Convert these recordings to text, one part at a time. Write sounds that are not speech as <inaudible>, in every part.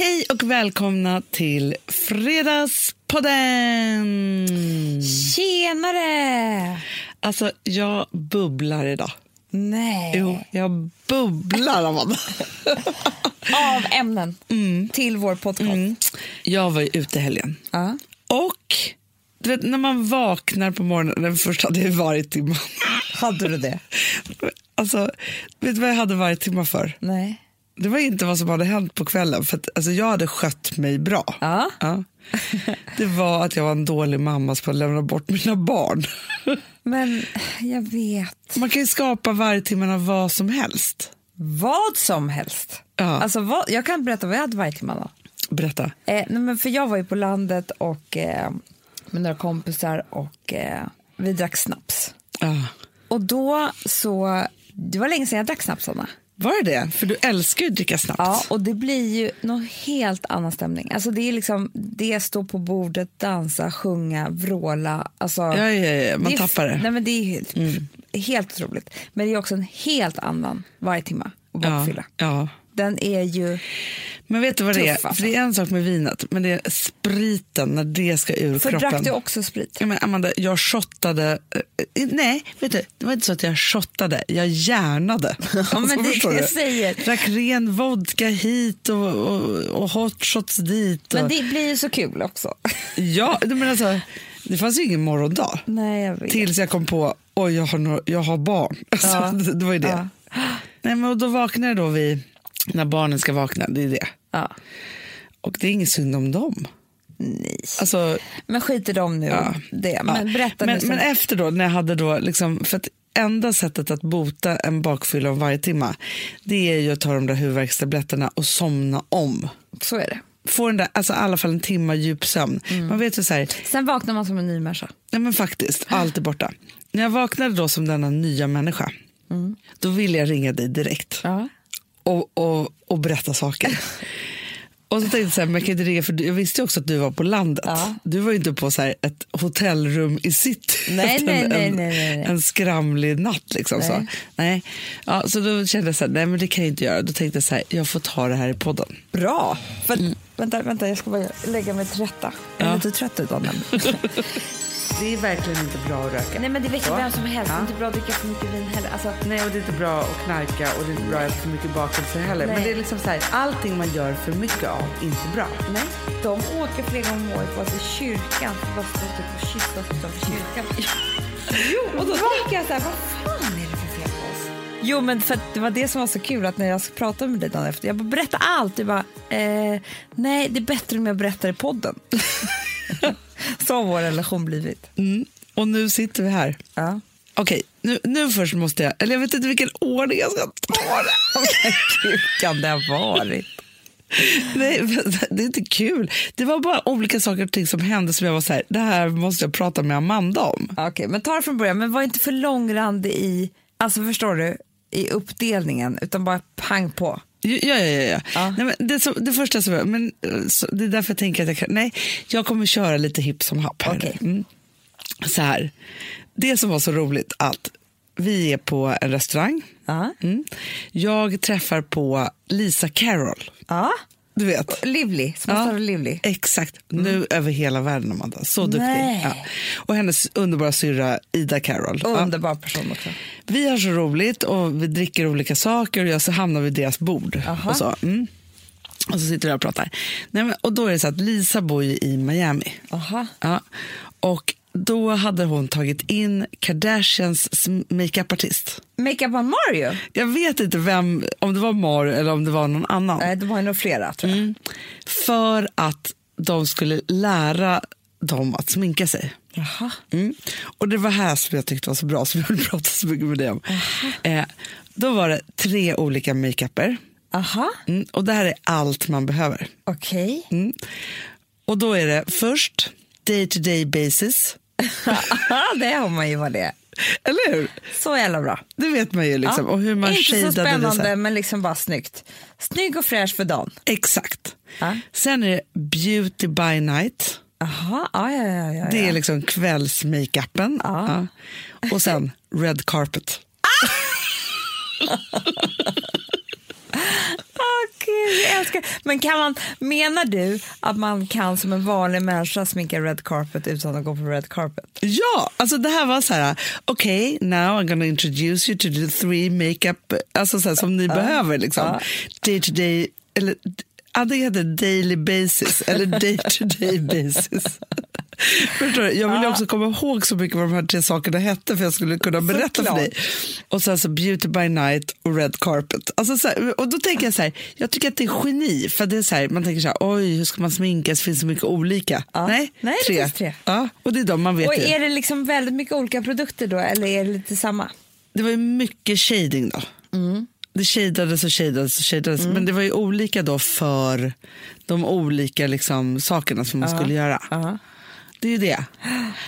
Hej och välkomna till Fredagspodden! Tjenare! Alltså, jag bubblar idag. Nej. Jo, jag bubblar, Amanda. Av ämnen till vår podcast. Mm. Jag var ju ute i helgen. Ja. Och du vet, när man vaknar på morgonen, den första hade jag varit timma. Hade du det? Alltså, vet du vad jag hade varje timma för? Nej. Det var inte vad som hade hänt på kvällen, för att, alltså, jag hade skött mig bra. Ja. Ja. Det var att jag var en dålig mamma som hade lämnat bort mina barn. Men jag vet. Man kan ju skapa varje timme av vad som helst. Vad som helst. Ja. Alltså, vad, jag kan berätta vad jag hade varje timme då. Berätta. Eh, nej, men för jag var ju på landet och eh, med några kompisar och eh, vi drack snaps. Ja. Och då så, det var länge sedan jag drack snaps Anna. Var det det? För du älskar ju att dricka snabbt. Ja, och det blir ju någon helt annan stämning. Alltså det är liksom, det stå på bordet, dansa, sjunga, vråla. Alltså, Ja, ja, ja, man f- tappar det. Mm. Nej, men det är helt, helt otroligt. Men det är också en helt annan varje timme att ja, bakfylla. ja. Den är ju, Men vet du vad det är? Tuff, alltså. För det är en sak med vinet, men det är spriten när det ska ur för kroppen. drack du också sprit? Ja, men Amanda, jag shottade... eh, nej, vet du, det var inte så att jag shottade, jag hjärnade. <laughs> Ja, men det är det jag säger. Drack ren vodka hit och, och, och hot shots dit. Och, Men det blir ju så kul också. <laughs> Ja, men alltså, det fanns ju ingen morgondag. Nej, jag vet. Tills jag kom på oj jag har, no- jag har barn. <laughs> Alltså, Ja. det, det var ju det. Ja. Nej, men och då vaknar jag då vi, när barnen ska vakna. Det är det. Ja. Och det är inget synd om dem. Nej. Alltså, Men skit i dem nu. ja. Det. Men Ja. berätta men, nu. men efter då, när jag hade då, liksom, för att enda sättet att bota en bakfylla om varje timma, det är ju att ta de där huvudvärkstabletterna och somna om. Så är det. Få den där, alltså i alla fall en timma djup sömn. Mm. Man vet ju så här, Sen vaknar man som en ny människa. Nej men faktiskt, allt är borta. När jag vaknade då som denna nya människa, då ville jag ringa dig direkt Ja. Och, och, och berätta saker. <laughs> och så tänkte jag så här, men jag kan inte ringa för jag visste ju också att du var på landet. Ja. Du var ju inte på så här ett hotellrum i city <laughs> Nej, nej, nej, en, nej, nej, nej. en skramlig natt. Liksom, Så. Nej. Ja, så då kände jag så här, nej men det kan jag inte göra. Då tänkte jag så här, jag får ta det här i podden. Bra! För, vänta, vänta, jag ska bara lägga mig till rätta. Jag är Ja. lite trött idag. Men... <laughs> Det är verkligen inte bra att röka. Nej men det väcker Ja. vem som helst. Ja. Det är inte bra att dricka för mycket vin heller. Alltså, Nej, och det är inte bra att knarka och det är inte bra att äta för mycket bakelser heller. Nej. Men det är liksom så här, allting man gör för mycket av, inte bra. nej. De åker flera gånger om året bara till kyrkan för att bara stå typ och kyssas utanför kyrkan. <laughs> jo, och då tänker jag så här, vad fan är det för fel på oss? Jo men för det var det som var så kul att när jag pratade med dig dagen efter, jag bara berätta allt. Du bara, eh, nej det är bättre om jag berättar i podden. <laughs> <laughs> så har vår relation blivit. Mm. Och nu sitter vi här. Ja. Okej, nu, nu först måste jag, eller jag vet inte vilken ordning jag ska ta det. Hur kan det ha varit? Nej, det är inte kul. Det var bara olika saker och ting som hände som jag var så här, det här måste jag prata med Amanda om. Okej, men ta det från början. Men var inte för långrandig i, alltså förstår du, i uppdelningen, utan bara pang på. Ja, ja, ja. ja. Ja. Nej, men det, som, det första som jag, men eh, så, det är därför jag tänker att jag kan, nej, jag kommer köra lite hipp som happ här. Okej. Mm. Så här, det som var så roligt att vi är på en restaurang. Ja. Mm. Jag träffar på Lisa Carroll. Ja. Du vet. Livlig, som Ja. ja. Livlig. Exakt, nu över hela världen Amanda. Så duktig. Ja. Och hennes underbara syrra Ida Carroll. Ja. Underbar person också. Vi har så roligt och vi dricker olika saker och jag så hamnar vid deras bord. Aha. Och så, mm. och så sitter vi och pratar. Nej, men, och då är det så att Lisa bor ju i Miami. Aha. Ja. Och då hade hon tagit in Kardashians makeupartist. Makeup on Mario? Jag vet inte vem, om det var Mar eller om det var någon annan. Nej, det var nog flera tror jag. Mm. För att de skulle lära dem att sminka sig. Jaha. Mm. Och det var här som jag tyckte var så bra, som jag vill prata så mycket med dig om. Eh, då var det tre olika makeuper. Aha, Mm. Och det här är allt man behöver. okej. Mm. Och då är det först day to day basis. <laughs> det har man ju vad det är. Eller hur? Så jävla bra. Det vet man ju liksom. Och hur man Inte så spännande, men liksom bara snyggt. Snygg och fräsch för dagen. Exakt. Ja. Sen är det beauty by night. Aha, ja, ja, ja, ja. Det är ja. liksom kvällsmakeupen. Ja. Ja. Och sen <laughs> red carpet. <laughs> <laughs> Åh jag älskar Men kan man, menar du att man kan som en vanlig människa sminka red carpet utan att gå på red carpet? Ja, alltså det här var så här, okej, okay, now I'm gonna introduce you to the three makeup, alltså så här, som ni uh, behöver liksom. Uh. Day to day, eller antingen heter daily basis eller day to day basis. <laughs> <laughs> Förstår du? Jag vill ja. också komma ihåg så mycket vad de här tre sakerna hette för jag skulle kunna berätta Såklart. för dig. Och sen så beauty by night och red carpet. Alltså så här, och då tänker jag så här, jag tycker att det är geni för det är så här, man tänker så här, oj hur ska man sminka, det finns så mycket olika. Ja. Nej, Nej, tre. det finns tre. Ja, och det är de man vet. Och är det liksom väldigt mycket olika produkter då eller är det lite samma? Det var ju mycket shading då. Mm det shadades och shadades och shadades. Mm. Men det var ju olika då för de olika liksom, sakerna som man uh -huh. skulle göra. Uh -huh. Det är ju det.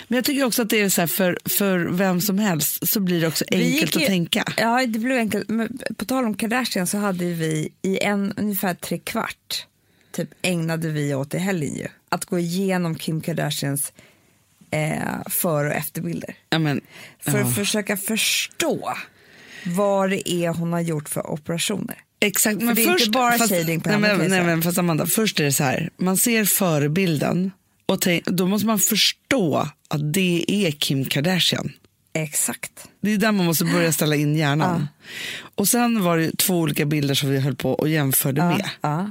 Men jag tycker också att det är så här för, för vem som helst så blir det också enkelt ju, att tänka. Ja, det blev enkelt. Men på tal om Kardashian så hade vi i en ungefär tre kvart typ ägnade vi åt i helgen ju. Att gå igenom Kim Kardashians eh, för och efterbilder. Ja, men, för ja. att försöka förstå vad det är hon har gjort för operationer. Exakt, för men det är först, inte bara fast, shading på nej, henne. Men, nej, men fast Amanda, först är det så här, man ser förebilden och tänk, då måste man förstå att det är Kim Kardashian. Exakt. Det är där man måste börja ställa in hjärnan. Ja. Och sen var det två olika bilder som vi höll på och jämförde ja, med. Ja.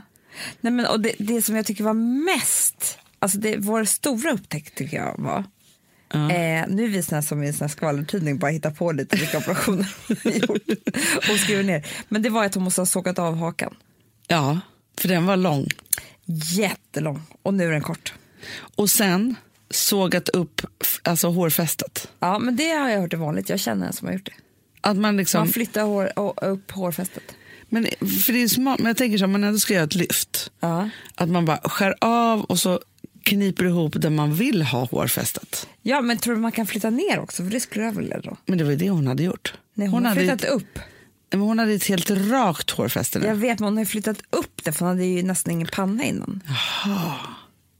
Nej, men, och det, det som jag tycker var mest, alltså det, vår stora upptäckt tycker jag var Uh. Eh, nu är vi såna som i en sån skvallertidning bara hittar på lite vilka operationer <laughs> hon gjort och skriver ner. Men det var att hon måste ha sågat av hakan. Ja, för den var lång. Jättelång och nu är den kort. Och sen sågat upp alltså hårfästet. Ja, men det har jag hört är vanligt. Jag känner en som har gjort det. Att man, liksom... man flyttar hår, upp hårfästet. Men, för det är smart, men jag tänker så om man ändå ska göra ett lyft. Ja. Att man bara skär av och så kniper ihop där man vill ha hårfästet. Ja, men tror du man kan flytta ner också? För det skulle jag vilja då. Men det var ju det hon hade gjort. Nej, hon, hon har flyttat ett, upp. Men hon hade ett helt rakt hårfäste nu. Jag vet, men hon har flyttat upp det för hon hade ju nästan ingen panna innan. Jaha.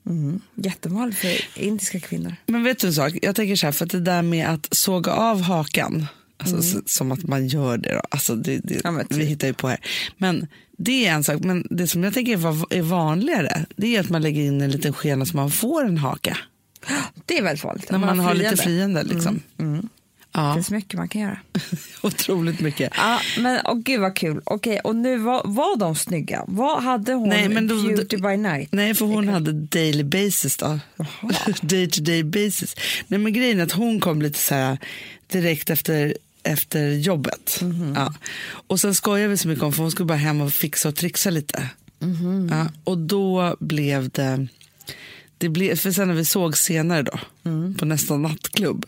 Mm. Jättevanligt för indiska kvinnor. Men vet du en sak? Jag tänker så här, för att det där med att såga av hakan, alltså, mm. som att man gör det då, alltså det, det ja, vi typ. hittar ju på här. Men det är en sak, men det som jag tänker är vanligare, det är att man lägger in en liten skena så man får en haka. Det är väldigt vanligt. När man, man har lite friande. Liksom. Mm. Ja. Det finns mycket man kan göra. <laughs> Otroligt mycket. Ja, men åh, gud vad kul. Okej, och nu var, var de snygga? Vad hade hon nej, men då, beauty by night? Nej, för hon hade daily basis då. <laughs> day to day basis. Nej, men grejen är att hon kom lite så här direkt efter efter jobbet. Mm -hmm. ja. Och sen skojade vi så mycket om för hon skulle bara hem och fixa och trixa lite. Mm -hmm. ja. Och då blev det, det blev, för sen när vi såg senare då, mm. på nästa nattklubb,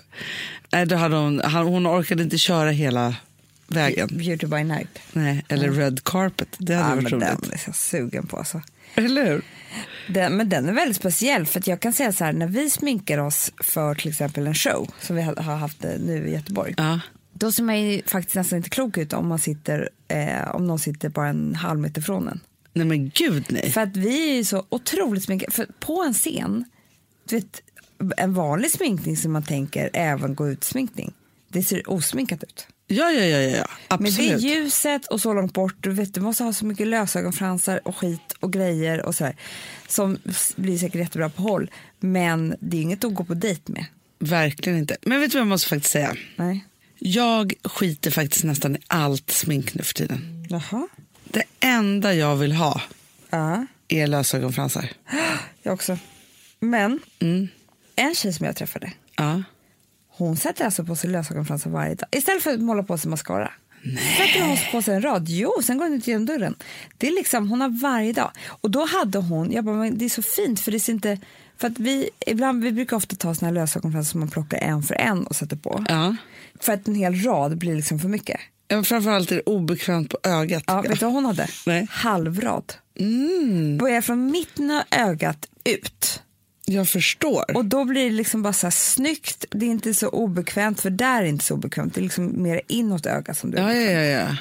äh, då hade hon, hon orkade inte köra hela vägen. Beauty by night. Nej, eller mm. red carpet. Det hade ja, varit roligt. Den är jag sugen på alltså. Eller hur? Den, men den är väldigt speciell för jag kan säga så här när vi sminkar oss för till exempel en show som vi har haft nu i Göteborg. Ja. Då ser man ju faktiskt nästan inte klok ut om, man sitter, eh, om någon sitter bara en halv meter från en. Nej men gud nej. För att vi är ju så otroligt sminkade. För på en scen, du vet, en vanlig sminkning som man tänker även gå ut sminkning, det ser osminkat ut. Ja, ja, ja, ja. absolut. Men det är ljuset och så långt bort. Du, vet, du måste ha så mycket lösögonfransar och skit och grejer och så här, som blir säkert jättebra på håll. Men det är inget att gå på dejt med. Verkligen inte. Men vet du vad jag måste faktiskt säga? Nej. Jag skiter faktiskt nästan i allt smink nu för tiden. Jaha. Det enda jag vill ha uh. är lösögonfransar. <gasps> Jag också. Men mm. en tjej som jag träffade, uh. hon sätter alltså på sig lösögonfransar varje dag. Istället för att måla på sig mascara. Nej. Sätter hon på sig en rad. Jo, sen går hon ut genom dörren. Det är liksom, hon har varje dag. Och då hade hon, jag bara, men det är så fint för det ser inte, för att vi, ibland, vi brukar ofta ta såna här lösögonfransar som man plockar en för en och sätter på. Ja. För att en hel rad blir liksom för mycket. Ja, framförallt är det obekvämt på ögat. Ja, vet du vad hon hade? Nej. Halvrad. Mm. Börjar från mitten av ögat ut. Jag förstår. Och då blir det liksom bara så här snyggt. Det är inte så obekvämt, för där är inte så obekvämt. Det är liksom mer inåt ögat som du ja, ja, ja, ja.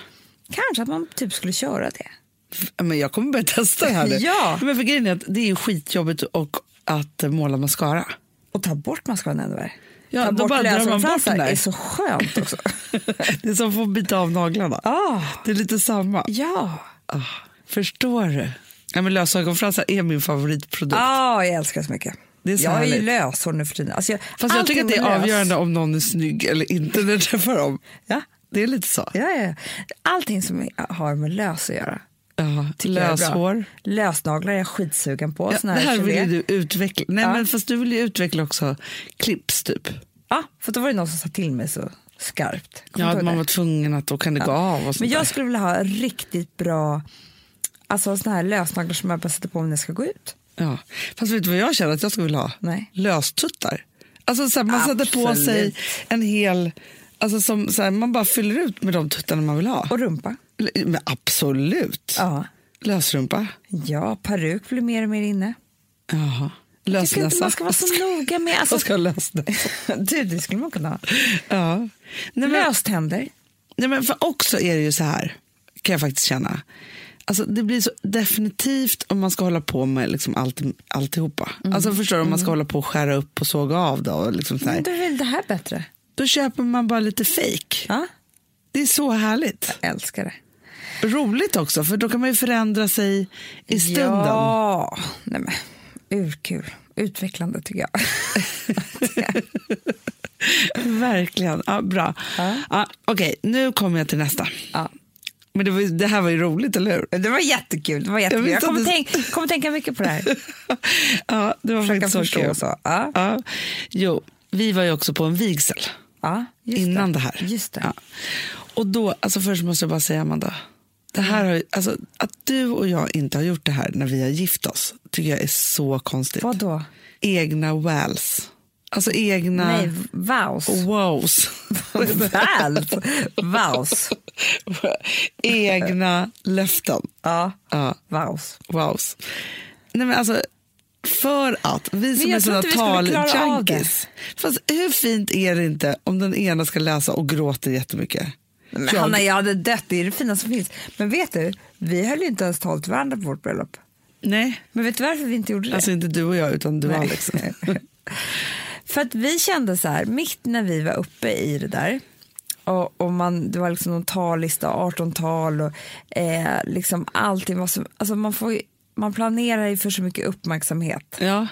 Kanske att man typ skulle köra det. Men jag kommer börja testa det här nu. <laughs> ja. Men för grejen är att det är skitjobbigt och att måla mascara. Och ta bort mascaran ännu värre. Ja, ta bort där. är så skönt också. <laughs> det är som att få bita av naglarna. Ah. Det är lite samma. Ja. Ah. Förstår du? Ja, men lösögonfransar är min favoritprodukt. Ja, jag älskar det så mycket. Det är så jag är ju härligt. löshår nu för tiden. Alltså jag, Fast jag tycker att det är lös- avgörande om någon är snygg eller inte när jag träffar dem. Ja, Det är lite så. ja. ja. Allting som har med lös att göra. Ja, löshår. Lösnaglar är jag skitsugen på. Ja, det här vill gelé. du utveckla. Nej, Ja. men fast du vill ju utveckla också clips typ. Ja, för då var det någon som sa till mig så skarpt. Kommer Ja, man var tvungen att då kan det gå av och sånt Men jag där. skulle vilja ha riktigt bra alltså såna här lösnaglar som jag bara sätter på när jag ska gå ut. Ja. Fast vet du vad jag känner att jag skulle vilja ha? Nej. Löstuttar. Alltså så här, man sätter på Absolut. sig en hel... Alltså som, så här, man bara fyller ut med de tuttarna man vill ha. Och rumpa. Men absolut. Ja. Lösrumpa. Ja, peruk blir mer och mer inne. Jaha. Jag tycker inte Lösnäsa. man ska vara så noga med... Alltså, Jag ska lösnäsa. <laughs> du, det skulle man kunna ha. Ja. Nej, men, Löständer. nej, men för också är det ju så här, kan jag faktiskt känna. Alltså, det blir så definitivt om man ska hålla på med liksom allt, alltihopa. Mm. Alltså, förstår du, om man ska hålla på och skära upp och såga av. Då, liksom så här. Men då är väl det här bättre? Då köper man bara lite fake. Ja, Det är så härligt. älskar det. Roligt också, för då kan man ju förändra sig i stunden. Ja, nej men urkul. Utvecklande tycker jag. <laughs> Verkligen. Ja, bra. Ja. Ja, Okej, nu kommer jag till nästa. ja. Men det, var, det här var ju roligt, eller hur? Det var jättekul. Det var jättekul. visste Jag, kommer, du- tänk, kommer tänka mycket på det här. <laughs> ja, det var Försöka faktiskt så kul. så. Ja. Jo, vi var ju också på en vigsel Ja, innan det. det. här. Just det. Ja. Och då, alltså först måste jag bara säga, Amanda. Det här har, alltså, att du och jag inte har gjort det här när vi har gift oss tycker jag är så konstigt. Vad då? Egna wells. Alltså egna Nej, vows. wows. Väls. Vows. egna löften. Ja, Ja, vows. wows. Nej, men alltså, för att vi som är det. taljunkies. Fast hur fint är det inte om den ena ska läsa och gråter jättemycket? Men Jag- Hanna, jag hade dött. Det är det finaste som finns. Men vet du, vi höll ju inte ens tal till varandra på vårt bröllop. Nej, Men vet du varför vi inte gjorde det? alltså inte du och jag utan du och Nej. Alex. <laughs> För att vi kände så här, mitt när vi var uppe i det där och, och man, det var liksom någon tallista, 18-tal och eh, liksom allting var så, alltså man, får ju, man planerar ju för så mycket uppmärksamhet. Ja,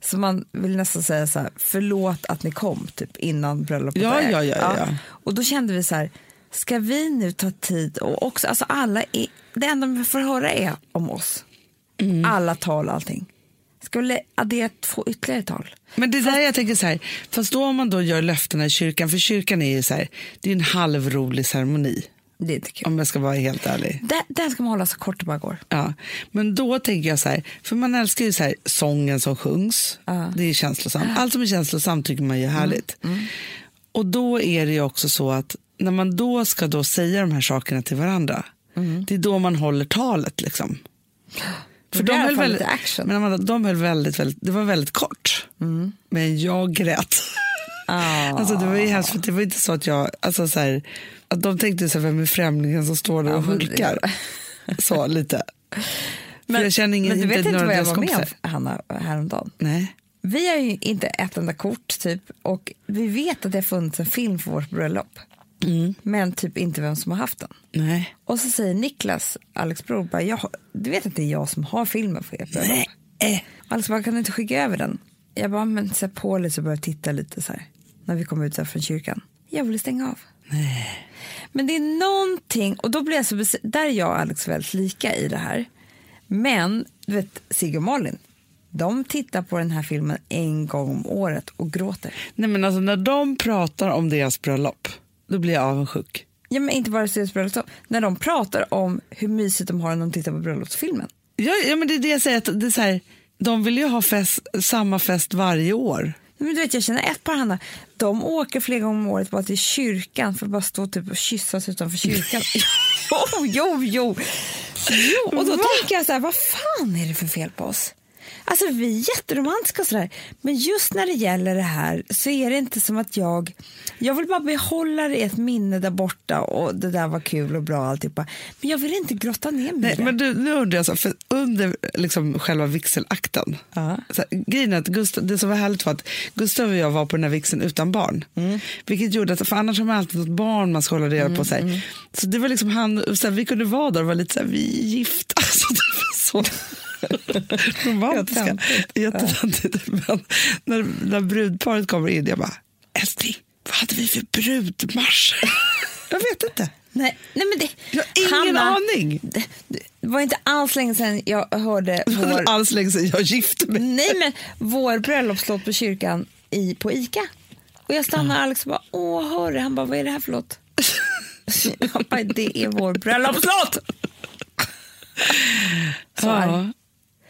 Så man vill nästan säga så här, förlåt att ni kom typ innan bröllopet. Ja, är. ja, ja, ja. Och då kände vi så här, ska vi nu ta tid och också, alltså alla, är, det enda vi får höra är om oss. Mm. Alla tal och allting. Ska vi addera två ytterligare tal? men det är där jag tänker så här, fast då om man då gör löftena i kyrkan, för kyrkan är ju så här, det är en halvrolig ceremoni, Det är inte kul. om jag ska vara helt ärlig. Den, den ska man hålla så kort det bara går. Ja, men då tänker jag så här, för man älskar ju så här, sången som sjungs, Ja. det är känslosamt. Allt som är känslosamt tycker man är härligt. Och då är det ju också så att när man då ska då säga de här sakerna till varandra, det är då man håller talet liksom. För fall lite action. Men Amanda, de höll väldigt, väldigt, det var väldigt kort. Men jag grät. Alltså det var ju hemskt, för det var inte så att jag, alltså så här, att de tänkte så här, vem är främlingen som står där och men hulkar? <laughs> Så lite. för jag känner ingen, men du vet inte några vad jag var med om. Hanna, häromdagen? Nej. Vi har ju inte ett enda kort typ och vi vet att det har funnits en film för vårt bröllop. Men typ inte vem som har haft den. Nej. Och så säger Niklas, Alex bror, bara, jag, du vet att det är jag som har filmen för ert bröllop. Nej. Alex bara, kan du inte skicka över den? Jag bara, men så på lite så börjar titta lite så här. När vi kom ut från kyrkan. Jag ville stänga av. Nej. Men det är någonting, och då blir jag så bes- där är jag och Alex väldigt lika i det här. Men, du vet, Sigge och Malin, de tittar på den här filmen en gång om året och gråter. Nej men alltså när de pratar om deras bröllop, då blir jag avundsjuk. Ja, men inte bara deras bröllop, när de pratar om hur mysigt de har när de tittar på bröllopsfilmen. Ja, ja men det är det jag säger, att det är här, de vill ju ha fest, samma fest varje år. Men du vet, jag känner ett par Hanna, de åker flera gånger om året bara till kyrkan för att bara stå typ och kyssas utanför kyrkan. <laughs> jo, jo, jo. jo. Och då tänker jag så här, vad fan är det för fel på oss? Alltså vi är jätteromantiska och sådär, men just när det gäller det här så är det inte som att jag, jag vill bara behålla det i ett minne där borta och det där var kul och bra alltihopa. Men jag vill inte grotta ner mig Nej, det. men du, nu undrar jag, så, för under liksom själva vigselakten, grejen är att Gustav, det som var härligt var att Gustav och jag var på den här vigseln utan barn. Mm. Vilket gjorde att, för annars har man alltid något barn man ska hålla reda på. Så, Mm, så det var liksom han, så vi kunde vara där och vara lite så här, vi är gifta. <laughs> Alltså, så <laughs> romantiska. Men när, när brudparet kommer in, jag bara, älskling, vad hade vi för brudmarsch? <laughs> jag vet inte. Nej, nej men det, Jag har ingen Hanna, aning. Det, det var inte alls länge sedan jag hörde Det var vår, alls länge sedan jag gifte mig. nej, men vår bröllopslåt på kyrkan i, på Ica. Och jag stannar Alex och bara, åh hör det. Han bara, vad är det här för låt? <laughs> jag bara, det är vår bröllopslåt! Så. Ja.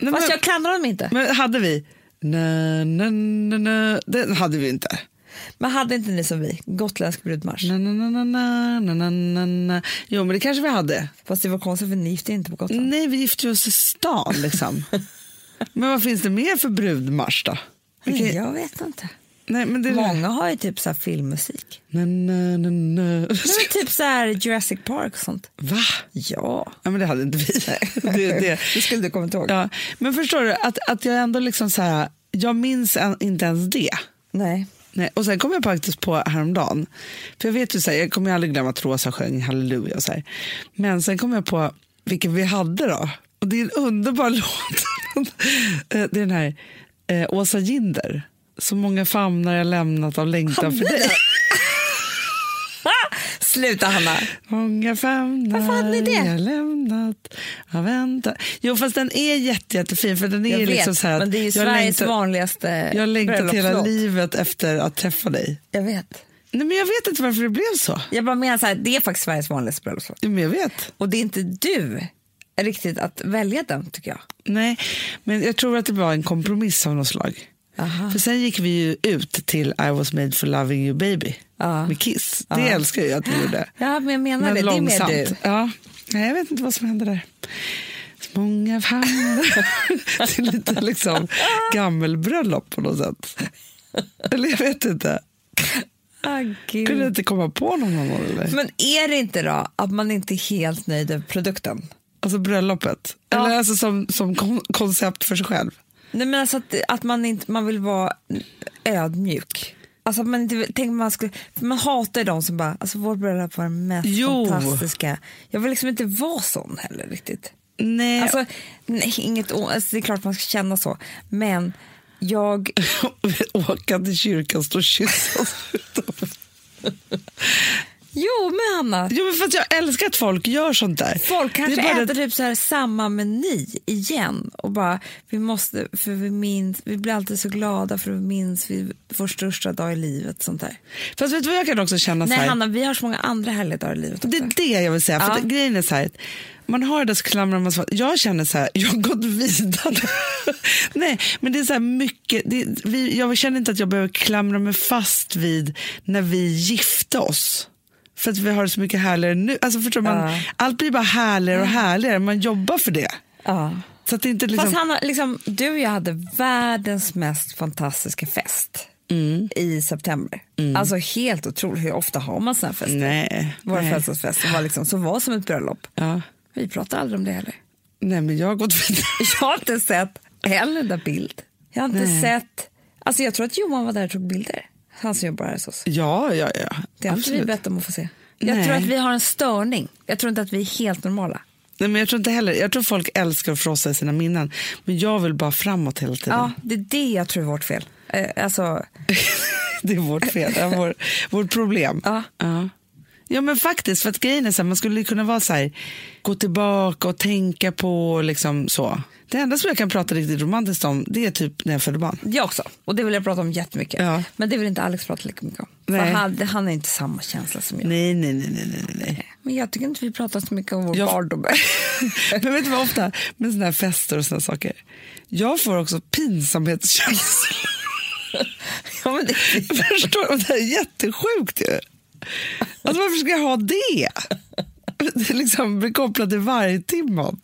Nej, Fast men, jag klandrar dem inte. men hade vi? Na, na, na, na. Den hade vi inte. Men hade inte ni som vi, gotländsk brudmarsch? Na, na, na, na, na, na, na, na. Jo, men det kanske vi hade. Fast det var konstigt för ni gifte inte på Gotland. Nej, vi gifte oss i stan liksom. <laughs> men vad finns det mer för brudmarsch då? Nej, Okej. Jag vet inte. Nej, men det Många har ju typ så filmmusik. Na, na, na, na. Typ så här Jurassic Park och sånt. Va? Ja. Ja, men det hade inte vi. <laughs> det, det. det skulle du kommit ihåg. Ja. Men förstår du, att, att jag ändå liksom så här, jag minns inte ens det. Nej. Nej, och sen kom jag faktiskt på häromdagen, för jag vet ju så här, jag kommer aldrig glömma att Rosa sjöng Halleluja och så här. Men sen kom jag på vilken vi hade då. Och det är en underbar <laughs> låt. det är den här eh, Åsa Ginder. Så många famnar jag lämnat av längtan för dig. <laughs> Sluta Hanna. Många famnar Varför hade ni det? jag lämnat av väntan. Jo, fast den är jätte, jättefin. För den är Jag ju vet, liksom så här men det är ju Sveriges längtar- vanligaste Jag har längtat hela livet efter att träffa dig. Jag vet. Nej, men jag vet inte varför det blev så. Jag bara menar så här, det är faktiskt Sveriges vanligaste bröllopslåt. Men jag vet. Och det är inte du riktigt att välja den tycker jag. Nej, men jag tror att det var en kompromiss av något slag. Aha. För sen gick vi ju ut till I was made for loving you baby Ja. med Kiss. Det Ja. älskar jag att vi gjorde. Ja, men jag menar Men det. Det är mer långsamt. du. Ja. Nej, jag vet inte vad som hände där. Många famnar. <laughs> det är lite liksom gammelbröllop på något sätt. Eller jag vet inte. Ah, gud. Kunde inte komma på någon annan eller? Men är det inte då att man inte är helt nöjd med produkten? Alltså bröllopet. Ja. Eller alltså som, som kon- koncept för sig själv. Nej, men alltså att, att man, inte, man vill vara ödmjuk. Alltså man, inte, tänk man, skulle, man hatar ju de som bara, alltså vårt bröllop var det mest Jo. fantastiska. Jag vill liksom inte vara sån heller riktigt. Nej, Alltså, nej, inget, alltså, det är klart man ska känna så, men jag, <laughs> åka till kyrkan, stå och kyssas. Jo men Hanna, Jo, men för att jag älskar att folk gör sånt där. folk kanske Det är bara äter det- typ så här samma meny igen och bara, vi måste, för vi minns, vi blir alltid så glada för vi minns vi, vår största dag i livet, sånt där. Fast vet du vad jag kan också känna så Nej här? Hanna, vi har så många andra härliga dagar i livet också. Det är det jag vill säga. För Ja. att grejen är så här, man har det så klamrar man sig. Jag känner så här, <laughs> jag har gått vidare. Nej, men det är så här mycket. Det, vi, jag känner inte att jag behöver klamra mig fast vid när vi gifte oss. För att vi har det så mycket härligare nu. Alltså förstår man, Ja. Allt blir bara härligare och härligare. Man jobbar för det. Ja. Så att det inte liksom... Fast Hanna, liksom, du och jag hade världens mest fantastiska fest Mm. i september. Alltså helt otroligt, hur ofta har man här fester? Nej. Våra nej. födelsedagsfest som var, liksom, som var som ett bröllop. Ja. Vi pratar aldrig om det heller. Nej, men jag har gått vidare. <laughs> Jag har inte sett en enda bild. Jag har inte Nej. sett... Alltså jag tror att Johan var där och tog bilder. Han som jobbar här hos oss. Ja, ja, ja. Det har inte vi bett om att få se. Jag Nej. tror att vi har en störning. Jag tror inte att vi är helt normala. Nej, men jag tror inte heller. Jag tror folk älskar att frossa i sina minnen. Men jag vill bara framåt hela tiden. Ja, det är det jag tror är vårt fel. Eh, alltså, <laughs> Det är vårt fel, är vår, vårt problem. Ja. Ja. Ja men faktiskt, för att grejen är så här, man skulle kunna vara så här, gå tillbaka och tänka på liksom så. Det enda som jag kan prata riktigt romantiskt om, det är typ när jag födde barn. jag också. Och det vill jag prata om jättemycket. Ja. Men det vill inte Alex prata lika mycket om. För Nej. han, han har inte samma känsla som jag. Nej, nej, nej, nej, nej, nej. Men jag tycker inte vi pratar så mycket om vår Jag- barndom. <laughs> Men vet du vad ofta, med såna här fester och såna saker, jag får också pinsamhetskänslor. <laughs> ja, men det, <laughs> Förstår du? Det här är jättesjukt ju. Alltså varför ska jag ha det? Det är liksom blir kopplat till vargtimman.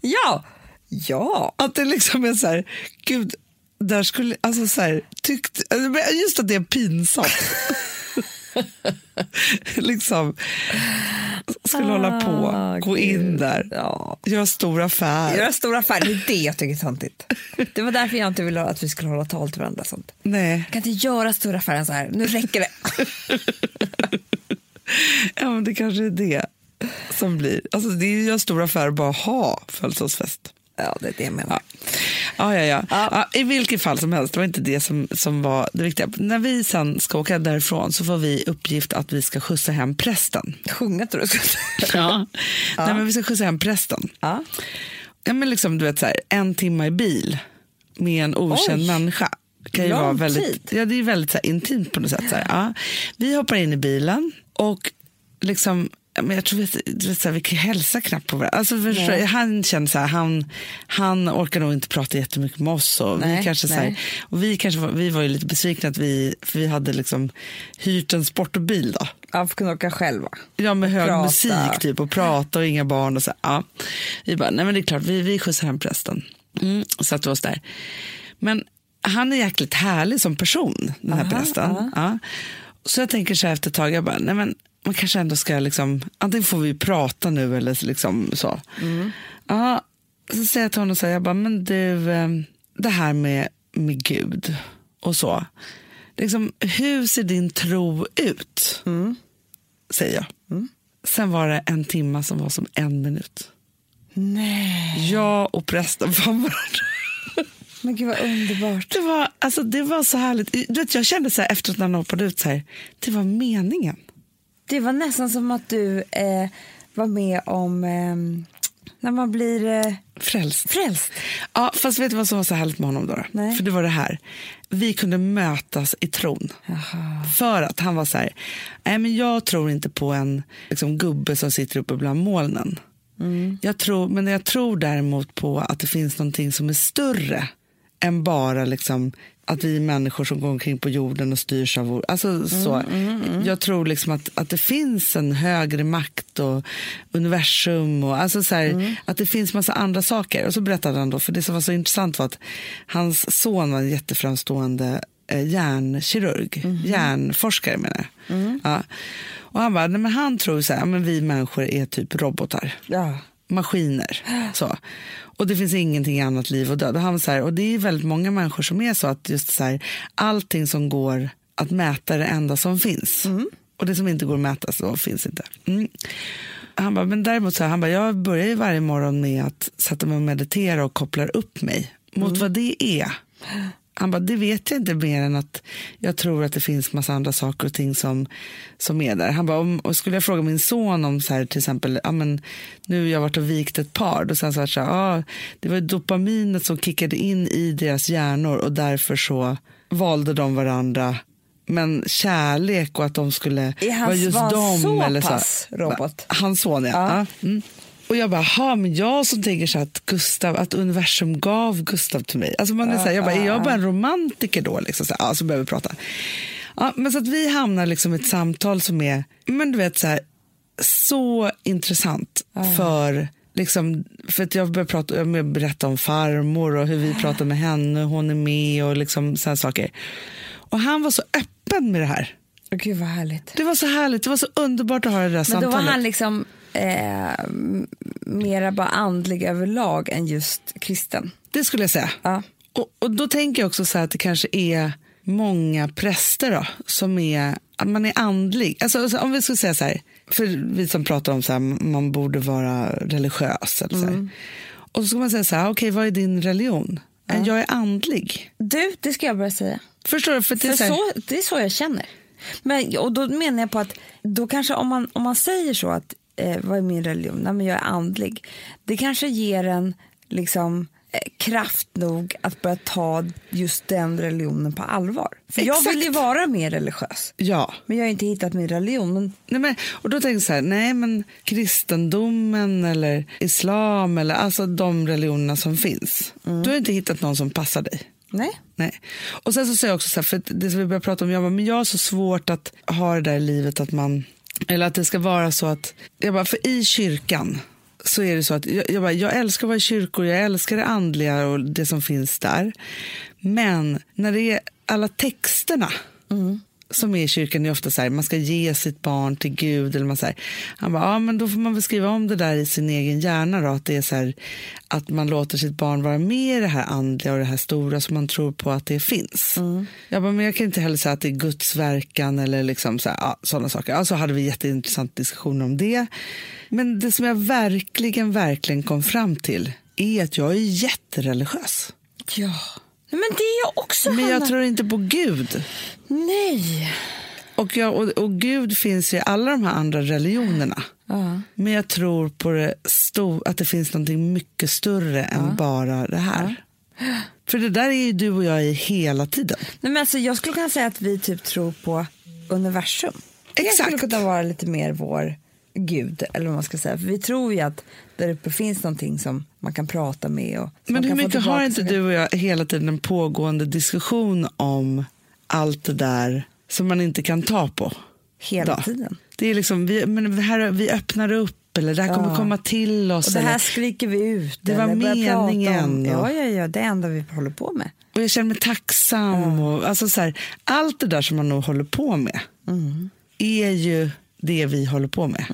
ja, ja. Att det liksom är så här, gud, där skulle, alltså så här, tyckt, just att det är pinsamt. <laughs> <laughs> liksom, skulle hålla på, Ah, gå gud. in där, Ja. göra stor affär. Göra stora affärer, det är det jag tycker är töntigt. Det var därför jag inte ville att vi skulle hålla tal till varandra. Sånt. Nej, Jag kan inte göra stora affärer så här, nu räcker det. <laughs> ja, men det kanske är det. som blir. Alltså det är ju en stor affär att bara ha födelsedagsfest. Ja, det är det jag menar. Ja, ja, ja. Ja. ja. I vilket fall som helst, det var inte det som, som var det viktiga. När vi sen ska åka därifrån så får vi uppgift att vi ska skjutsa hem prästen. Sjunga tror <laughs> jag. Ja. Nej, men vi ska skjutsa hem prästen. Ja. Ja, men liksom, du vet, så här, en timme i bil med en okänd Oj. människa. Kan ju Lång vara väldigt, tid. ja, det är väldigt så här, intimt på något sätt. Så här. Ja. Vi hoppar in i bilen och liksom, ja, men jag tror att du vet, så här, vi kan hälsa knappt på varandra. Alltså, du? han känner så här, han, han orkar nog inte prata jättemycket med oss. Och vi, Nej, kanske, så här, och vi, kanske var, vi var ju lite besvikna att vi, för vi hade liksom hyrt en sportbil. Då. Ja, för att kunna åka själva. Ja, med hög prata. musik typ och prata och inga barn. Och så. Ja. Vi bara, nej men det är klart, vi, vi skjutsar hem prästen. Mm, satte oss där. Men han är jäkligt härlig som person, den här Aha, prästen. aha. Ja. Så jag tänker så här efter ett tag, jag bara, nej men man kanske ändå ska liksom, antingen får vi prata nu eller liksom så. Ja, så säger jag till honom så här, jag bara, men du, eh, det här med, med Gud och så. Liksom, hur ser din tro ut? Säger jag. Sen var det en timma som var som en minut. Nej. Jag och prästen fann varandra. Men gud vad underbart. Det var, alltså, det var så härligt. Du vet, jag kände så här, efter att han hoppade ut, så här, det var meningen. Det var nästan som att du eh, var med om eh, när man blir eh, Frälst. frälst. Ja, fast vet du vad som var så härligt med honom då? då? Nej. För det var det här. Vi kunde mötas i tron. För att han var så här, nej men jag tror inte på en liksom, gubbe som sitter uppe bland molnen. Jag tror, men jag tror däremot på att det finns någonting som är större än bara liksom, att vi är människor som går omkring på jorden och styrs av vår... Alltså, så. Jag tror liksom att, att det finns en högre makt och universum och alltså så här, att det finns massa andra saker. Och så berättade han då, för det som var så intressant var att hans son var en jätteframstående eh, hjärnkirurg, hjärnforskare menar jag. Ja. Och han bara, nej, men han tror så här, men vi människor är typ robotar Ja. Maskiner. Så. Och det finns ingenting annat liv och död. Och, han så här, och det är väldigt många människor som är så att just så här, allting som går att mäta är det enda som finns. Och det som inte går att mäta så finns inte. Mm. Han bara, men däremot så här, han bara, jag börjar ju varje morgon med att sätta mig och meditera och kopplar upp mig mot vad det är. Han bara, det vet jag inte mer än att jag tror att det finns massa andra saker och ting som, som är där. Han bara, om, och skulle jag fråga min son om så här, till exempel, ja, men, nu har jag varit och vikt ett par, då han så här, så här ah, det var dopaminet som kickade in i deras hjärnor och därför så valde de varandra. Men kärlek och att de skulle Är hans- vara just var han dem. så eller pass robot? Hans son. Ja. ja. Mm. Och jag bara, ha, men jag som tänker så att, Gustav, att universum gav Gustav till mig. Alltså man är så här, jag bara, är jag bara en romantiker då? Liksom så, här, ja, så börjar vi prata. Ja, men så att vi hamnar liksom i ett samtal som är men du vet, så, här, så intressant för Liksom, för att jag började prata, jag berätta om farmor och hur vi pratar med henne, hon är med och liksom sådana saker. Och han var så öppen med det här. Gud vad härligt. Det var så härligt, det var så underbart att ha det där Men då samtalet. var han liksom eh, mera bara andlig överlag än just kristen. Det skulle jag säga. Ja. Och, och då tänker jag också så här att det kanske är många präster då, som är, att man är andlig. Alltså, alltså, om vi skulle säga så här, för vi som pratar om så här, man borde vara religiös. Eller så här. Och så ska man säga så här, okej vad är din religion? Jag är andlig. Du, det ska jag börja säga. Förstår du? För det, är För så så, det är så jag känner. Men, och då menar jag på att då kanske om man, om man säger så att eh, vad är min religion? Nej, men jag är andlig. Det kanske ger en liksom eh, kraft nog att börja ta just den religionen på allvar. För jag vill ju Exakt. vara mer religiös. ja. Men jag har inte hittat min religion. Men Nej, men, och då tänker jag så här, nej men kristendomen eller islam eller alltså de religionerna som finns. Mm. Du har inte hittat någon som passar dig. nej. Nej. Och sen så säger jag också så här, för det som vi började prata om, jag bara, men jag har så svårt att ha det där i livet att man, eller att det ska vara så att, jag bara, för i kyrkan så är det så att jag, jag, bara, jag älskar att vara i kyrkor, jag älskar det andliga och det som finns där. Men när det är alla texterna, mm som är i kyrkan är ofta så här, man ska ge sitt barn till Gud. Eller man så här, han bara, ja men då får man väl skriva om det där i sin egen hjärna då, att det är så här, att man låter sitt barn vara med i det här andliga och det här stora som man tror på att det finns. Mm. Jag bara, men jag kan inte heller säga att det är Guds verkan eller liksom så här, ja, sådana saker. Alltså hade vi jätteintressant diskussion om det. Men det som jag verkligen, verkligen kom fram till är att jag är jättereligiös. Ja. Men det är jag också, Men jag Hanna. tror inte på Gud. Nej. Och, jag, och, och Gud finns i alla de här andra religionerna. Ja. Men jag tror på det stor, att det finns något mycket större än bara det här. För det där är ju du och jag i hela tiden. Nej, men alltså, jag skulle kunna säga att vi typ tror på universum. Det Exakt. skulle kunna vara lite mer vår gud, eller vad man ska säga. För vi tror ju att där uppe finns någonting som man kan prata med. Och, Men hur mycket har inte du och jag hela tiden en pågående diskussion om allt det där som man inte kan ta på? Hela då? tiden. Det är liksom, vi, men här, vi öppnar upp, eller det här kommer Ja. komma till oss. Och det här eller, skriker vi ut. Det var meningen, Ja, ja, ja, det är enda vi håller på med. och jag känner mig tacksam. Och, alltså så här, allt det där som man nog håller på med är ju det vi håller på med.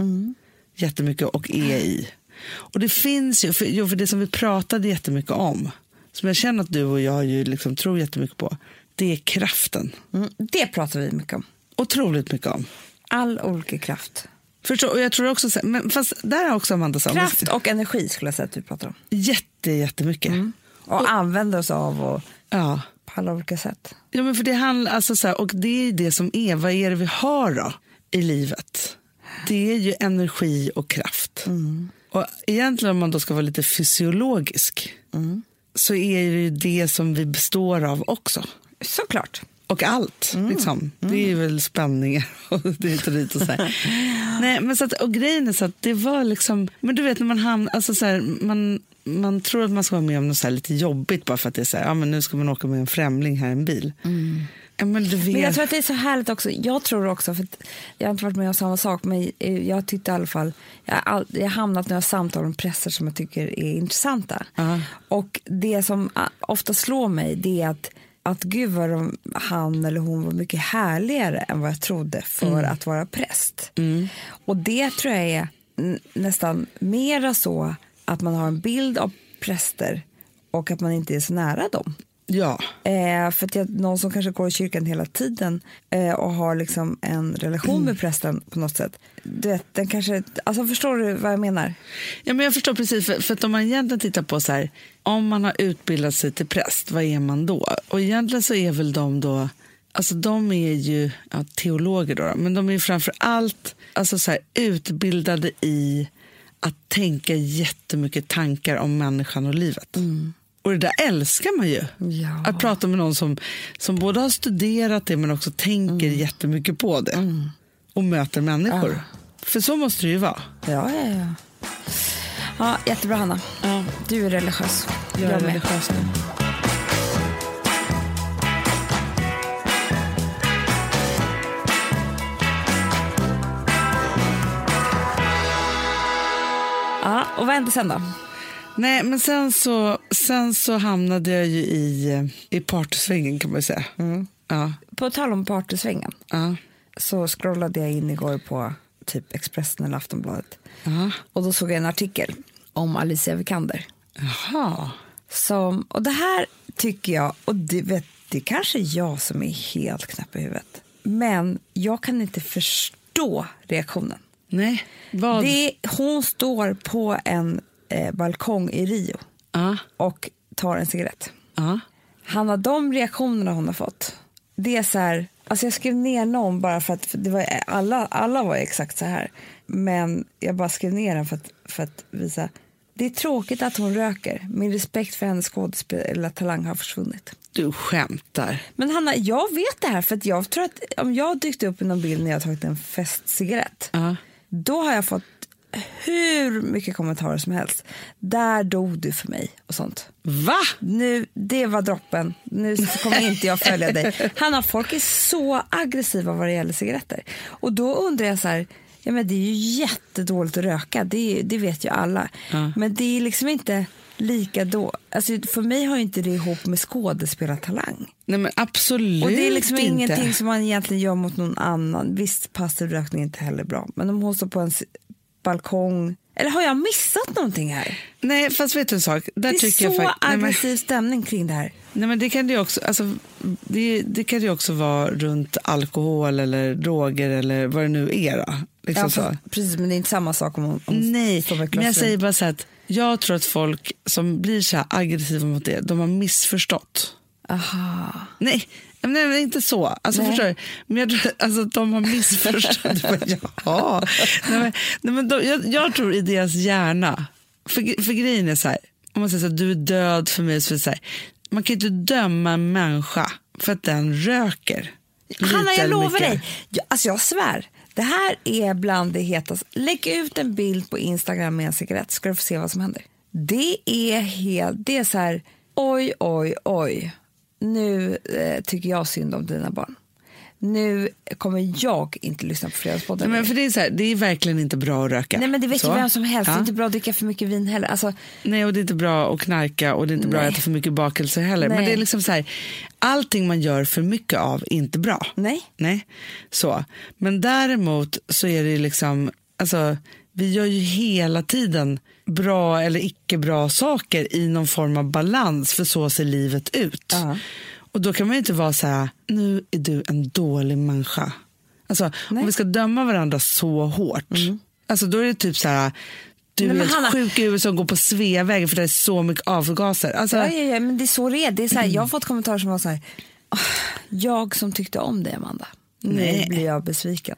Jättemycket och är i. Och det finns ju, för, jo, för det som vi pratade jättemycket om, som jag känner att du och jag ju liksom tror jättemycket på, det är kraften. Mm. Det pratar vi mycket om. Otroligt mycket om. All olika kraft. Förstå, och jag tror också, så- men fast där har också Amanda sagt Kraft och energi skulle jag säga att vi pratar om. jätte, jättemycket. Och, använder oss av och Ja. på alla olika sätt. Ja, men för det handlar, alltså så här, och det är det som är, vad är det vi har då i livet? Det är ju energi och kraft. Och egentligen om man då ska vara lite fysiologisk så är det ju det som vi består av också. Såklart. Och allt. Liksom. Det är väl spänningar <laughs> och det är dit och så. <laughs> Nej, men så att, och grejen är så att det var liksom, men du vet när man hamnar, alltså så här, man, man tror att man ska vara med om något så lite jobbigt bara för att det är så här, ja men nu ska man åka med en främling här i en bil. Men du vet. Men jag tror att det är så härligt också. Jag tror också, för jag har inte varit med om samma sak, men jag tyckte i alla fall, jag har, hamnat några samtal om präster som jag tycker är intressanta. Ja. Och det som ofta slår mig det är att, att gud vad de, han eller hon var mycket härligare än vad jag trodde för att vara präst. Och det tror jag är n- nästan mera så att man har en bild av präster och att man inte är så nära dem. Ja, Eh, för att jag, någon som kanske går i kyrkan hela tiden eh, och har liksom en relation med prästen på något sätt. Du vet, den kanske, alltså förstår du vad jag menar? ja men jag förstår precis. För, för att om man egentligen tittar på så här, om man har utbildat sig till präst, vad är man då? Och egentligen så är väl de då, alltså de är ju ja, teologer då, men de är framför allt alltså så här, utbildade i att tänka jättemycket tankar om människan och livet. Och det där älskar man ju. Ja. Att prata med någon som, som både har studerat det men också tänker jättemycket på det. Och möter människor. För så måste det ju vara. Ja, ja, ja. Ja, jättebra Hanna. Du är religiös. Jag är med. religiös nu. Ja, och vad hände sen då? Nej, men sen så, sen så hamnade jag ju i, i partysvängen kan man säga. Ja, På tal om partysvängen ja, så scrollade jag in igår på typ Expressen eller Aftonbladet. ja. Och då såg jag en artikel om Alicia Vikander. Jaha. Som, och det här tycker jag, och det, vet, det är kanske jag som är helt knäpp i huvudet. Men jag kan inte förstå reaktionen. Nej, vad? Det, hon står på en eh, balkong i Rio Ja, och tar en cigarett. ja. Hanna, de reaktionerna hon har fått, det är så här, alltså jag skrev ner någon bara för att för det var, alla, alla var exakt så här. Men jag bara skrev ner den för att, för att visa. Det är tråkigt att hon röker. Min respekt för hennes skådespelartalang har försvunnit. Du skämtar. Men Hanna, jag vet det här för att jag tror att om jag dykt upp i någon bild när jag tagit en festcigarett, Ja. då har jag fått hur mycket kommentarer som helst. Där dog du för mig och sånt. Va? Nu, det var droppen. Nu kommer inte jag följa dig. <laughs> Hanna, folk är så aggressiva vad det gäller cigaretter. Och då undrar jag så här, ja men det är ju jättedåligt att röka, det, det vet ju alla. Ja. Men det är liksom inte, lika då. Alltså, för mig har ju inte det ihop med skådespelartalang. Nej men absolut Och det är liksom inte. ingenting som man egentligen gör mot någon annan. Visst, passiv rökning är inte heller bra. Men om hon står på en balkong. Eller har jag missat någonting här? Nej fast vet du en sak? Där Det är så jag fakt- nej, men, aggressiv stämning kring det här. nej men det kan det ju också, alltså, det, det kan det ju också vara runt alkohol eller droger eller vad det nu är. Då. Liksom Ja, så. fast- precis, men det är inte samma sak om om Nej, men jag säger bara så att jag tror att folk som blir så här aggressiva mot det, de har missförstått. Aha. Nej, nej, nej inte så. Alltså, Nej. förstår du? Men jag tror alltså, de har missförstått. Jaha. Nej, men, nej, men de, jag, jag tror i deras hjärna, för, för grejen är så här, om man säger så här, du är död för mig, så är så här, man kan inte döma en människa för att den röker. Hanna, jag lovar mycket. dig. Jag, alltså jag svär. Det här är bland det hetaste. Lägg ut en bild på Instagram med en cigarett ska du få se vad som händer. Det är helt, det är så här, oj, oj, oj. Nu eh, tycker jag synd om dina barn. Nu kommer jag inte lyssna på Fredagspodden. Nej, men för det, är så här, det är verkligen inte bra att röka. Nej men det vet Så. ju vem som helst. Det Ja. är inte bra att dricka för mycket vin heller. Alltså, Nej, och det är inte bra att knarka och det är inte bra Nej. att äta för mycket bakelser heller. Men Nej. det är liksom så här, allting man gör för mycket av är inte bra. nej. Nej, så. Men däremot så är det liksom, alltså vi gör ju hela tiden bra eller icke bra saker i någon form av balans för så ser livet ut. Ja. Och då kan man ju inte vara så här, nu är du en dålig människa. Alltså Nej. Mm. om vi ska döma varandra så hårt, alltså då är det typ så här, du Nej, är Hanna- sjuk i USA och går på Sveavägen för det är så mycket avgaser. Alltså, Ja, ja, ja, men det är så det är. Det är så här, Jag har fått kommentarer som var så här, "Åh, jag som tyckte om dig Amanda, nu Nej. blir jag besviken.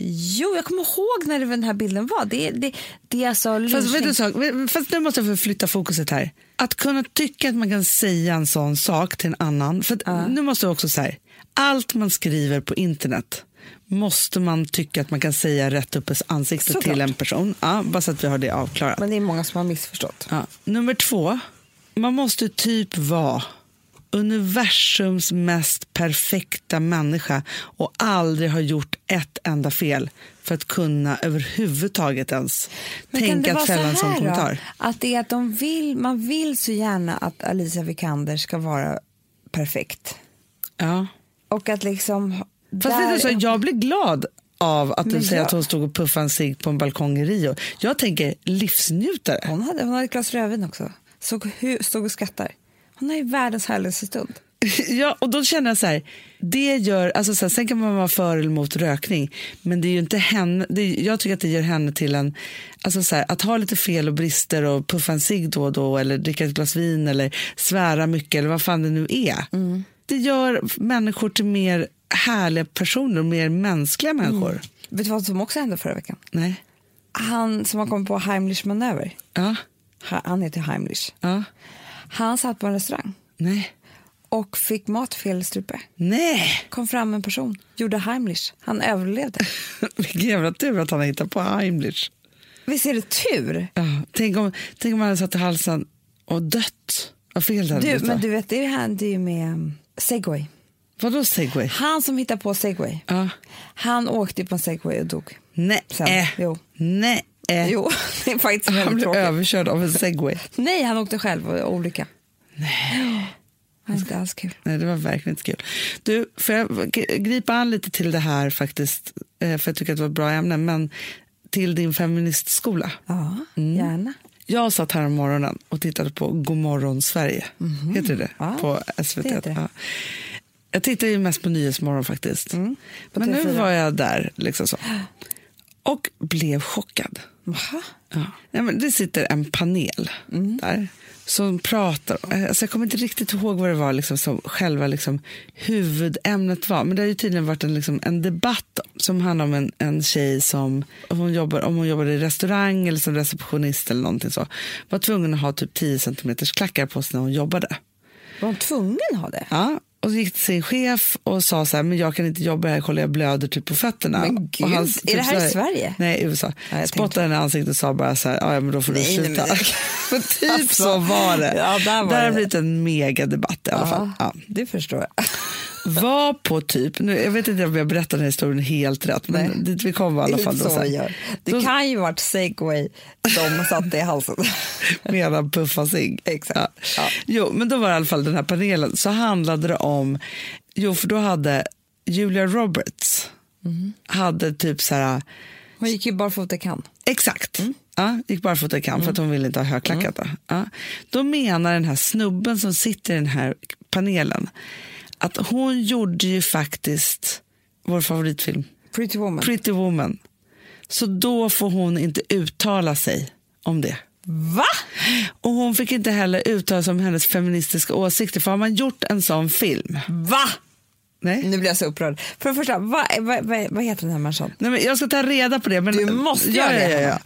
Jo, jag kommer ihåg när den här bilden var. Det, det, det är alltså Fast, vet du, sak? Fast nu måste jag förflytta fokuset här. Att kunna tycka att man kan säga en sån sak till en annan. För att Nu måste jag också säga, allt man skriver på internet måste man tycka att man kan säga rätt upp i ansiktet Såklart. till en person. Ja, bara så att vi har det avklarat. Men det är många som har missförstått. Ja. Nummer två, man måste typ vara universums mest perfekta människa och aldrig ha gjort ett enda fel för att kunna överhuvudtaget ens Men tänka att fälla en så sån kommentar. Då? Att det är att de vill, man vill så gärna att Alicia Vikander ska vara perfekt. Ja. Och att liksom... Fast du, så, jag blir glad av att du säger jag- att hon stod och puffade en cigg på en balkong i Rio. Jag tänker livsnjutare. hon, hade, hon hade ett glas rödvin också. Såg, stod och skrattar. Hon har ju världens härligaste stund. <laughs> Ja, och då känner jag så här, det gör, alltså så här, sen kan man vara för eller emot rökning, men det är ju inte henne, det, jag tycker att det gör henne till en, alltså så här, att ha lite fel och brister och puffa en cigg då och då eller dricka ett glas vin eller svära mycket eller vad fan det nu är. Det gör människor till mer härliga personer och mer mänskliga människor. Vet du vad som också hände förra veckan? Nej. Han som har kommit på Heimlich manöver. Ja. Ha- Han heter Heimlich. Ja. Han satt på en restaurang Nej. och fick mat fel strupe. Nej. Kom fram en person, gjorde Heimlich. Han överlevde. <laughs> Vilken jävla tur att han har hittat på Heimlich. Visst är det tur? Ja, tänk, om, tänk om han hade satt i halsen och dött. Vad fel Du, då. men du vet, det hände ju med um, segway. Vadå segway? Han som hittade på segway, Ja. han åkte på en segway och dog. Nej. Sen. Jo. Nej. <laughs> Jo, det är faktiskt Han väldigt blev tråkigt. överkörd av en segway. Nej, han åkte själv och olycka. Nej. Det var inte alls kul. Nej, det var verkligen inte kul. Du, får jag gripa an lite till det här faktiskt, eh, för jag tycker att det var ett bra ämne, men till din feministskola. Ja, Mm. gärna. Jag satt här om morgonen och tittade på Godmorgon Sverige. Heter det Ja, På SVT. det det. Ja. Jag tittar ju mest på Nyhetsmorgon faktiskt. Mm, på Men nu TV4. var jag där liksom så. Och blev chockad. Jaha. Ja. Nej, men det sitter en panel Mm. där som pratar. Alltså jag kommer inte riktigt ihåg vad det var liksom, som själva liksom, huvudämnet var. Men det har ju tydligen varit en, liksom, en debatt som handlar om en, en tjej som, om hon, jobbar, om hon jobbade i restaurang eller som receptionist eller någonting så, var tvungen att ha typ 10 centimeters klackar på sig när hon jobbade. Var hon tvungen att ha det? Ja, och så gick till sin chef och sa så här, men jag kan inte jobba här, kolla jag blöder typ på fötterna. Men och gud, är det här så i Sverige? Nej, i USA. Ja, Spottade henne i ansiktet och sa bara så här, "Ja, men då får du sluta. men- Men <laughs> typ Alltså, så var det. ja, där var där har det. blivit en megadebatt i alla fall. Ja. det förstår jag. Var på typ, nu, jag vet inte om jag berättar den här historien helt rätt, men Nej. dit vi kom var i alla fall. Då, så här. Det då- kan ju varit segway de satte i halsen. <laughs> medan puffa sig. Exakt. Ja. Ja. Jo, men då var det i alla fall den här panelen, så handlade det om, jo för då hade Julia Roberts, Mhm. hade typ så här, Hon gick ju barfota i kan. exakt, Mm. ja, gick barfota kan för att hon ville inte ha högklackat. Då. Ja. då menar den här snubben som sitter i den här panelen att hon gjorde ju faktiskt vår favoritfilm, Pretty woman. Pretty Woman. Så då får hon inte uttala sig om det. Va? Och hon fick inte heller uttala sig om hennes feministiska åsikter. För har man gjort en sån film? Va? Nej. Nu blir jag så upprörd. För det första, vad, vad, vad, vad heter den här människan? Nej, men jag ska ta reda på det. Men, Du måste ja, göra det, Ja, ja.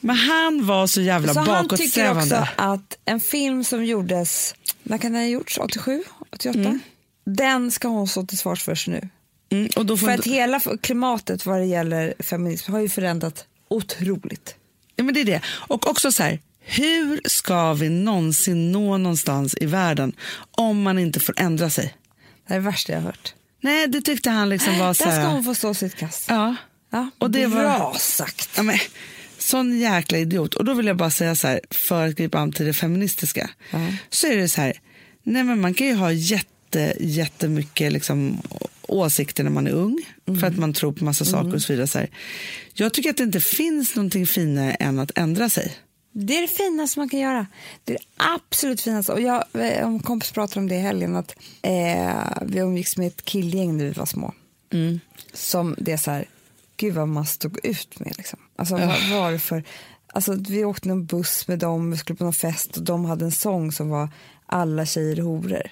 Men han var så jävla Så han tycker bakåtsträvande. också att en film som gjordes, när kan den ha gjorts? 87? 88? Den ska hon stå till svars för nu. Mm, och då får För att hela klimatet vad det gäller feminism har ju förändrats otroligt. ja, men det är det. Och också så här, hur ska vi någonsin nå någonstans i världen om man inte får ändra sig? Det är det värsta jag har hört. Nej, det tyckte han liksom var så Där ska här... hon få stå sitt kast. Ja. Ja, Och det var- bra sagt. Ja, men, sån jäkla idiot. Och då vill jag bara säga så här, för att gripa an till det feministiska, så är det så här, nej men man kan ju ha jätte, jättemycket liksom, åsikter när man är ung, för att man tror på massa saker och så vidare. Så här. Jag tycker att det inte finns någonting finare än att ändra sig. Det är det finaste man kan göra. Det är det absolut finaste. Och jag, eh, en kompis pratade om det i helgen, att eh, vi umgicks med ett killgäng när vi var små. Som det är så här, gud vad man stod ut med. Liksom. Alltså, vad var det för... Alltså, vi åkte en buss med dem, vi skulle på någon fest och de hade en sång som var Alla tjejer horor.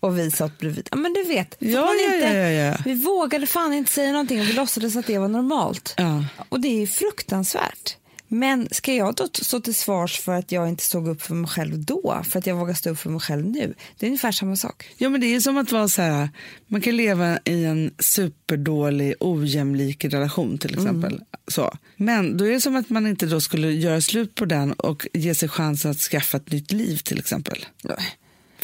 Och vi satt bredvid. Ja, men du vet, Ja, ja, inte, ja, vi vågade fan inte säga någonting och vi låtsades att det var normalt. Ja. Och det är fruktansvärt. Men ska jag då stå till svars för att jag inte stod upp för mig själv då, för att jag vågar stå upp för mig själv nu? Det är ungefär samma sak. Ja, men det är som att vara så här, man kan leva i en superdålig, ojämlik relation till exempel. Så. Men då är det som att man inte då skulle göra slut på den och ge sig chansen att skaffa ett nytt liv till exempel.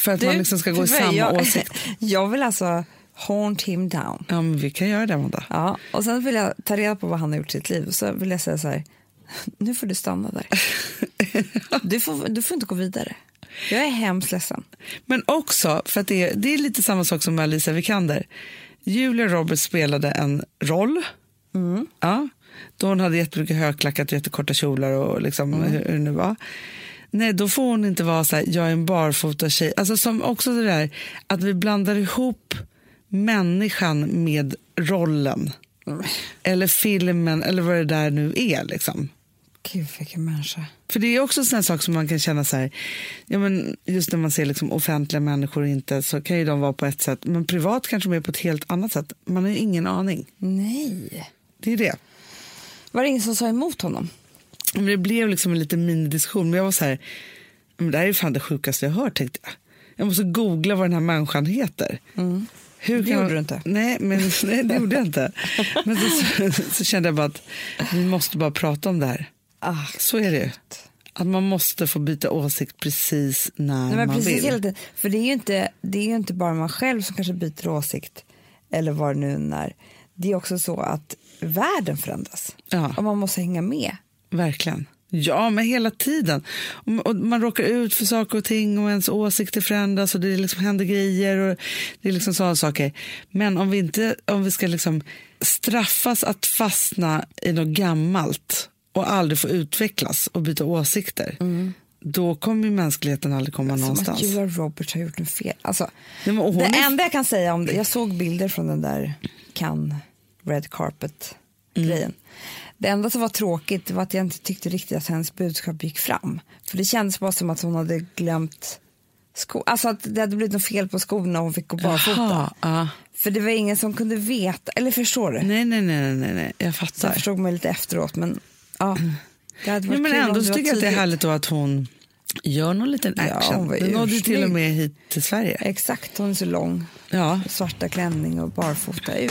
För att man liksom ska gå i samma jag, åsikt. <laughs> Jag vill alltså haunt him down. Ja, men vi kan göra det, Amanda. Ja, och sen vill jag ta reda på vad han har gjort i sitt liv. Så vill jag säga så här, nu får du stanna där. <laughs> Du får, du får inte gå vidare. Jag är hemskt ledsen. Men också, för att det är, det är lite samma sak som med Alicia Vikander. Julia Roberts spelade en roll. Ja, då hon hade jättemycket högklackat och jättekorta kjolar och liksom, hur, hur det nu var. Nej, då får hon inte vara så här, jag är en barfota tjej. Alltså som också det där att vi blandar ihop människan med rollen. Eller filmen, eller vad det där nu är. Liksom. Gud, vilken människa. För det är också en sak som man kan känna så här, ja men just när man ser liksom offentliga människor inte så kan ju de vara på ett sätt, men privat kanske de är på ett helt annat sätt. Man har ju ingen aning. Nej. Det är det. Var det ingen som sa emot honom? Men det blev liksom en liten minidiskussion, men jag var så här, men det här är fan det sjukaste jag hört tänkte jag. Jag måste googla vad den här människan heter. Hur Det gjorde du inte. Nej, men, <laughs> nej, det gjorde jag inte. Men så, så, så kände jag bara att vi måste bara prata om det här. Ah, Så är det ju. Att man måste få byta åsikt precis när Nej, man precis vill. För det är, ju inte, det är ju inte bara man själv som kanske byter åsikt eller vad det nu är. Det är också så att världen förändras Ja. och man måste hänga med. Verkligen. Ja, men hela tiden. Och man råkar ut för saker och ting och ens åsikter förändras och det liksom händer grejer och det är liksom sådana saker. Men om vi inte om vi ska liksom straffas att fastna i något gammalt och aldrig få utvecklas och byta åsikter, då kommer mänskligheten aldrig komma Som någonstans. att Julia Roberts har gjort en fel. Alltså, Nej, det är- enda jag kan säga om det, jag såg bilder från den där Cannes Red Carpet grejen. Det enda som var tråkigt var att jag inte tyckte riktigt att hennes budskap gick fram. För det kändes bara som att hon hade glömt sko alltså att det hade blivit något fel på skorna och hon fick gå barfota. Ja. För det var ingen som kunde veta, eller förstår du? Nej, nej, nej, nej, nej, jag Så fattar. jag förstod mig lite efteråt men ja. Det hade varit Ja, men ändå så tycker jag att det är härligt då att hon gör någon liten Ja, action. hon var det nådde till och med hit till Sverige. Exakt, hon är så lång. Ja. Svarta klänning och barfota, är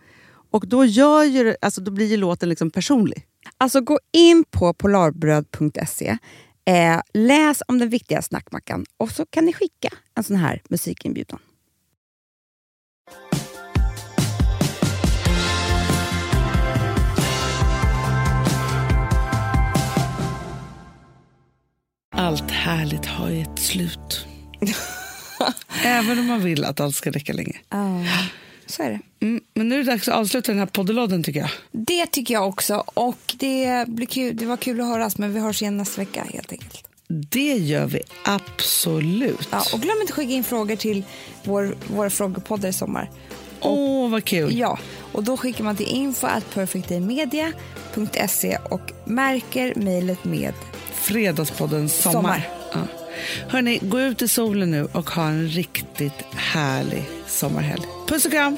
Och då, gör ju, alltså, då blir ju låten liksom personlig. Alltså gå in på polarbröd.se, eh, läs om den viktiga snackmackan och så kan ni skicka en sån här musikinbjudan. Allt härligt har ju ett slut. <laughs> Även om man vill att allt ska räcka länge. Ja, så är det. Mm, men nu är det dags att avsluta den här poddelådan tycker jag. Det tycker jag också. Och det, blir kul, det var kul att höras, men vi hörs igen nästa vecka helt enkelt. Det gör vi absolut. Ja, och glöm inte att skicka in frågor till vår, våra frågepoddar i sommar. Åh, oh, vad kul. Ja, och då skickar man till info at perfectdaymedia.se och märker mejlet med Fredagspodden Sommar. sommar. Ja. Hörni, gå ut i solen nu och ha en riktigt härlig sommarhelg. Puss och kram!